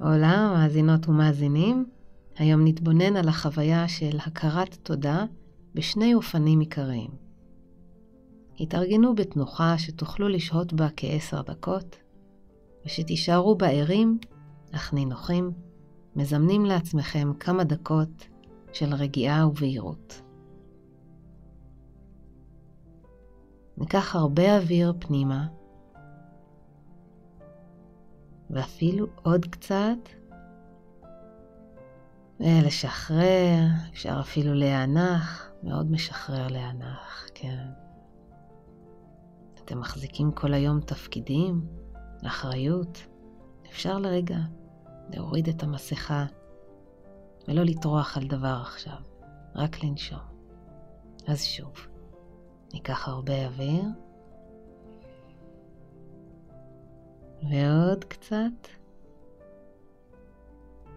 עולה, מאזינות ומאזינים, היום נתבונן על החוויה של הכרת תודה בשני אופנים עיקריים. התארגנו בתנוחה שתוכלו לשהות בה כעשר דקות, ושתישארו בה ערים, אך נינוחים, מזמנים לעצמכם כמה דקות של רגיעה ובהירות. ניקח הרבה אוויר פנימה, ואפילו עוד קצת, ולשחרר, אפשר אפילו להיאנח, מאוד משחרר להיאנח, כן. אתם מחזיקים כל היום תפקידים, אחריות, אפשר לרגע להוריד את המסכה ולא לטרוח על דבר עכשיו, רק לנשום. אז שוב, ניקח הרבה אוויר, ועוד קצת,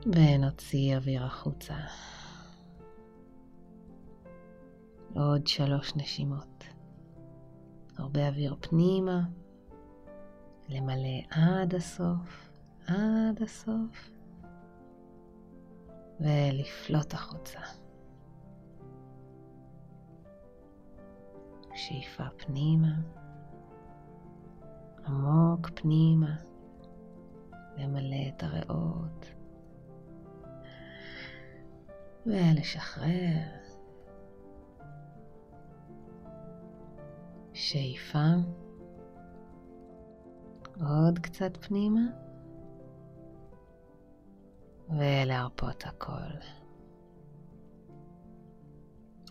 ונוציא אוויר החוצה. עוד שלוש נשימות. הרבה אוויר פנימה, למלא עד הסוף, עד הסוף, ולפלוט החוצה. שאיפה פנימה, עמוק פנימה, למלא את הריאות, ולשחרר. שאיפה, עוד קצת פנימה, ולהרפות הכל.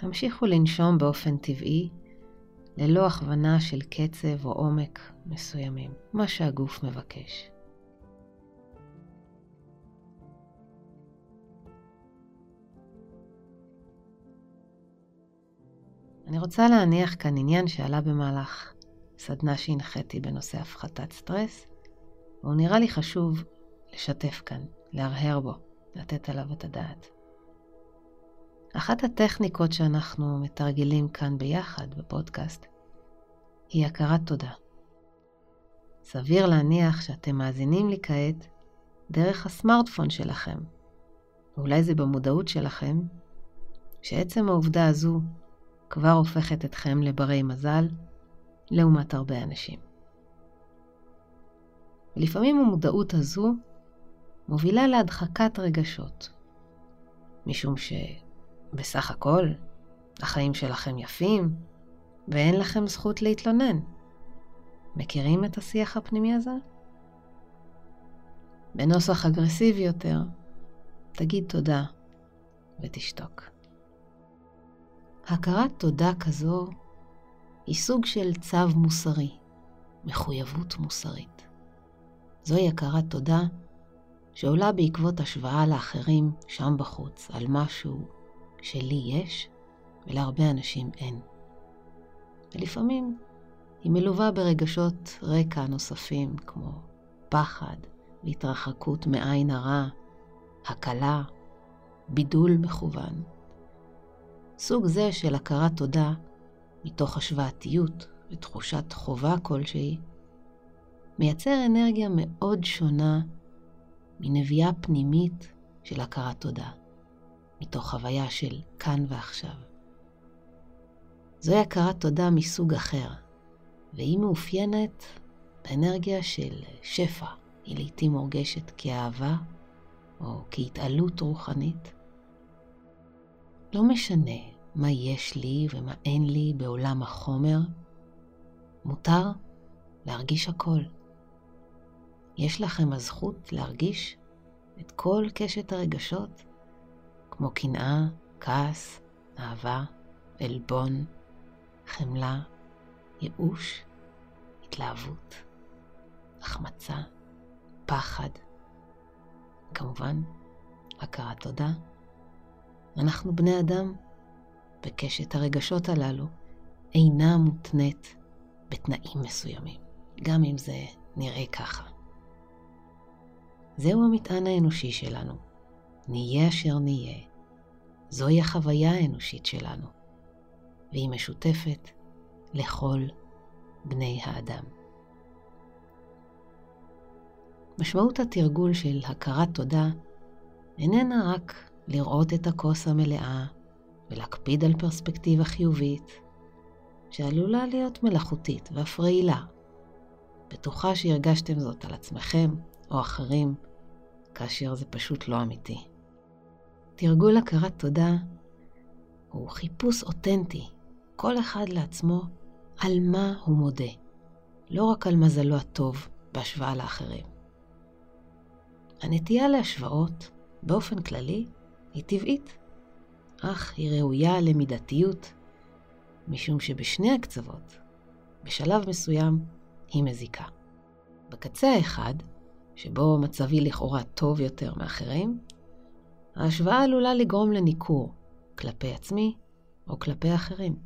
המשיכו לנשום באופן טבעי, ללא הכוונה של קצב או עומק מסוימים, מה שהגוף מבקש. אני רוצה להניח כאן עניין שעלה במהלך סדנה שהנחיתי בנושא הפחתת סטרס, והוא נראה לי חשוב לשתף כאן, להרהר בו, לתת עליו את הדעת. אחת הטכניקות שאנחנו מתרגלים כאן ביחד בפודקאסט היא הכרת תודה. סביר להניח שאתם מאזינים לי כעת דרך הסמארטפון שלכם, ואולי זה במודעות שלכם, שעצם העובדה הזו כבר הופכת אתכם לברי מזל לעומת הרבה אנשים. ולפעמים המודעות הזו מובילה להדחקת רגשות, משום שבסך הכל החיים שלכם יפים ואין לכם זכות להתלונן. מכירים את השיח הפנימי הזה? בנוסח אגרסיבי יותר, תגיד תודה ותשתוק. הכרת תודה כזו היא סוג של צו מוסרי, מחויבות מוסרית. זוהי הכרת תודה שעולה בעקבות השוואה לאחרים שם בחוץ על משהו שלי יש ולהרבה אנשים אין. ולפעמים היא מלווה ברגשות רקע נוספים כמו פחד והתרחקות מעין הרע, הקלה, בידול מכוון. סוג זה של הכרת תודה, מתוך השוואתיות ותחושת חובה כלשהי, מייצר אנרגיה מאוד שונה מנביאה פנימית של הכרת תודה, מתוך חוויה של כאן ועכשיו. זוהי הכרת תודה מסוג אחר, והיא מאופיינת באנרגיה של שפע, היא לעתים מורגשת כאהבה או כהתעלות רוחנית. לא משנה מה יש לי ומה אין לי בעולם החומר, מותר להרגיש הכל. יש לכם הזכות להרגיש את כל קשת הרגשות, כמו קנאה, כעס, אהבה, עלבון, חמלה, ייאוש, התלהבות, החמצה, פחד. כמובן, הכרת תודה. אנחנו בני אדם, וקשת הרגשות הללו אינה מותנית בתנאים מסוימים, גם אם זה נראה ככה. זהו המטען האנושי שלנו. נהיה אשר נהיה. זוהי החוויה האנושית שלנו, והיא משותפת לכל בני האדם. משמעות התרגול של הכרת תודה איננה רק לראות את הכוס המלאה ולהקפיד על פרספקטיבה חיובית, שעלולה להיות מלאכותית ואף רעילה. בטוחה שהרגשתם זאת על עצמכם או אחרים, כאשר זה פשוט לא אמיתי. תרגול הכרת תודה הוא חיפוש אותנטי, כל אחד לעצמו, על מה הוא מודה, לא רק על מזלו הטוב בהשוואה לאחרים. הנטייה להשוואות, באופן כללי, היא טבעית, אך היא ראויה למידתיות, משום שבשני הקצוות, בשלב מסוים, היא מזיקה. בקצה האחד, שבו מצבי לכאורה טוב יותר מאחרים, ההשוואה עלולה לגרום לניכור כלפי עצמי או כלפי אחרים.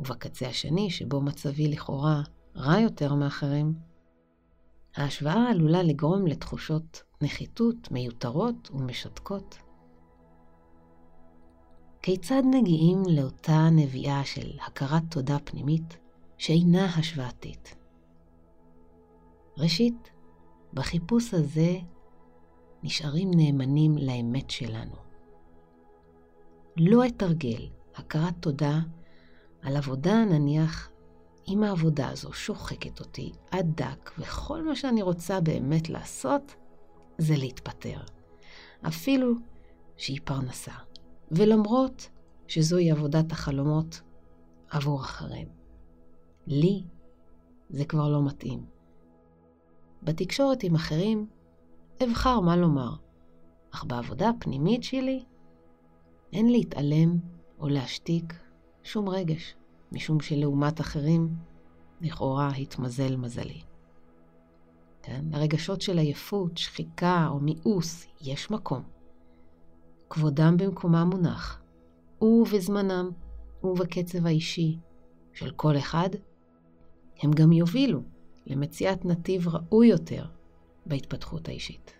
ובקצה השני, שבו מצבי לכאורה רע יותר מאחרים, ההשוואה עלולה לגרום לתחושות נחיתות מיותרות ומשתקות. כיצד מגיעים לאותה נביאה של הכרת תודה פנימית שאינה השוואתית? ראשית, בחיפוש הזה נשארים נאמנים לאמת שלנו. לא אתרגל הכרת תודה על עבודה, נניח, אם העבודה הזו שוחקת אותי עד דק, וכל מה שאני רוצה באמת לעשות זה להתפטר. אפילו שהיא פרנסה. ולמרות שזוהי עבודת החלומות עבור אחרים. לי זה כבר לא מתאים. בתקשורת עם אחרים אבחר מה לומר, אך בעבודה הפנימית שלי אין להתעלם או להשתיק שום רגש, משום שלעומת אחרים לכאורה התמזל מזלי. כן? לרגשות של עייפות, שחיקה או מיאוס יש מקום. כבודם במקומם מונח, ובזמנם ובקצב האישי של כל אחד, הם גם יובילו למציאת נתיב ראוי יותר בהתפתחות האישית.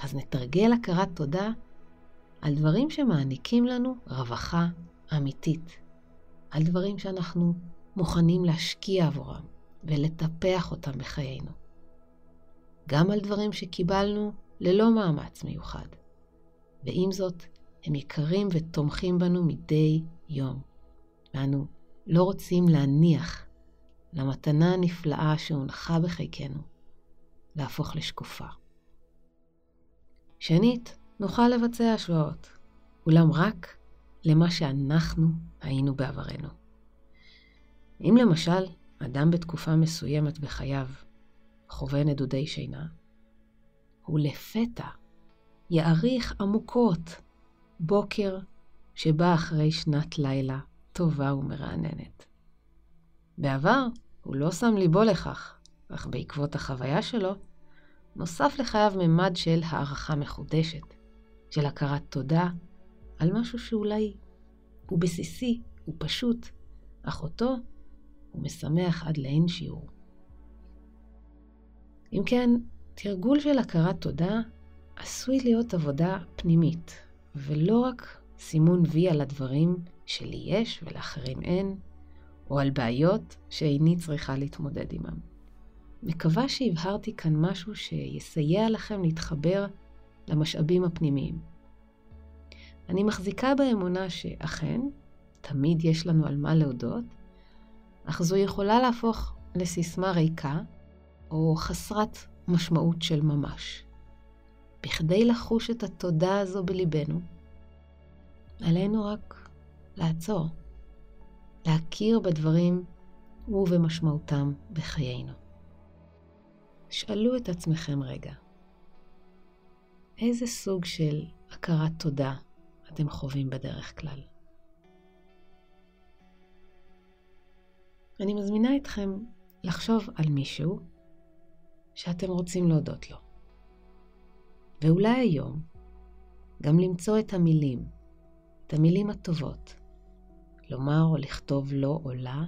אז נתרגל הכרת תודה על דברים שמעניקים לנו רווחה אמיתית, על דברים שאנחנו מוכנים להשקיע עבורם ולטפח אותם בחיינו. גם על דברים שקיבלנו ללא מאמץ מיוחד. ועם זאת, הם יקרים ותומכים בנו מדי יום. ואנו לא רוצים להניח למתנה הנפלאה שהונחה בחיקנו להפוך לשקופה. שנית, נוכל לבצע השוואות, אולם רק למה שאנחנו היינו בעברנו. אם למשל אדם בתקופה מסוימת בחייו חווה נדודי שינה, הוא לפתע יעריך עמוקות בוקר שבא אחרי שנת לילה טובה ומרעננת. בעבר הוא לא שם ליבו לכך, אך בעקבות החוויה שלו, נוסף לחייו ממד של הערכה מחודשת, של הכרת תודה על משהו שאולי הוא בסיסי, הוא פשוט, אך אותו הוא משמח עד לאין שיעור. אם כן, תרגול של הכרת תודה עשוי להיות עבודה פנימית, ולא רק סימון וי על הדברים שלי יש ולאחרים אין, או על בעיות שאיני צריכה להתמודד עמם. מקווה שהבהרתי כאן משהו שיסייע לכם להתחבר למשאבים הפנימיים. אני מחזיקה באמונה שאכן, תמיד יש לנו על מה להודות, אך זו יכולה להפוך לסיסמה ריקה או חסרת משמעות של ממש. בכדי לחוש את התודה הזו בליבנו, עלינו רק לעצור, להכיר בדברים ובמשמעותם בחיינו. שאלו את עצמכם רגע, איזה סוג של הכרת תודה אתם חווים בדרך כלל? אני מזמינה אתכם לחשוב על מישהו שאתם רוצים להודות לו. ואולי היום גם למצוא את המילים, את המילים הטובות, לומר או לכתוב לו או לה,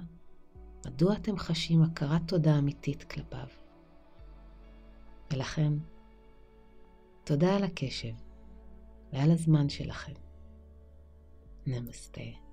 מדוע אתם חשים הכרת תודה אמיתית כלפיו. ולכן, תודה על הקשב ועל הזמן שלכם. נמסטה.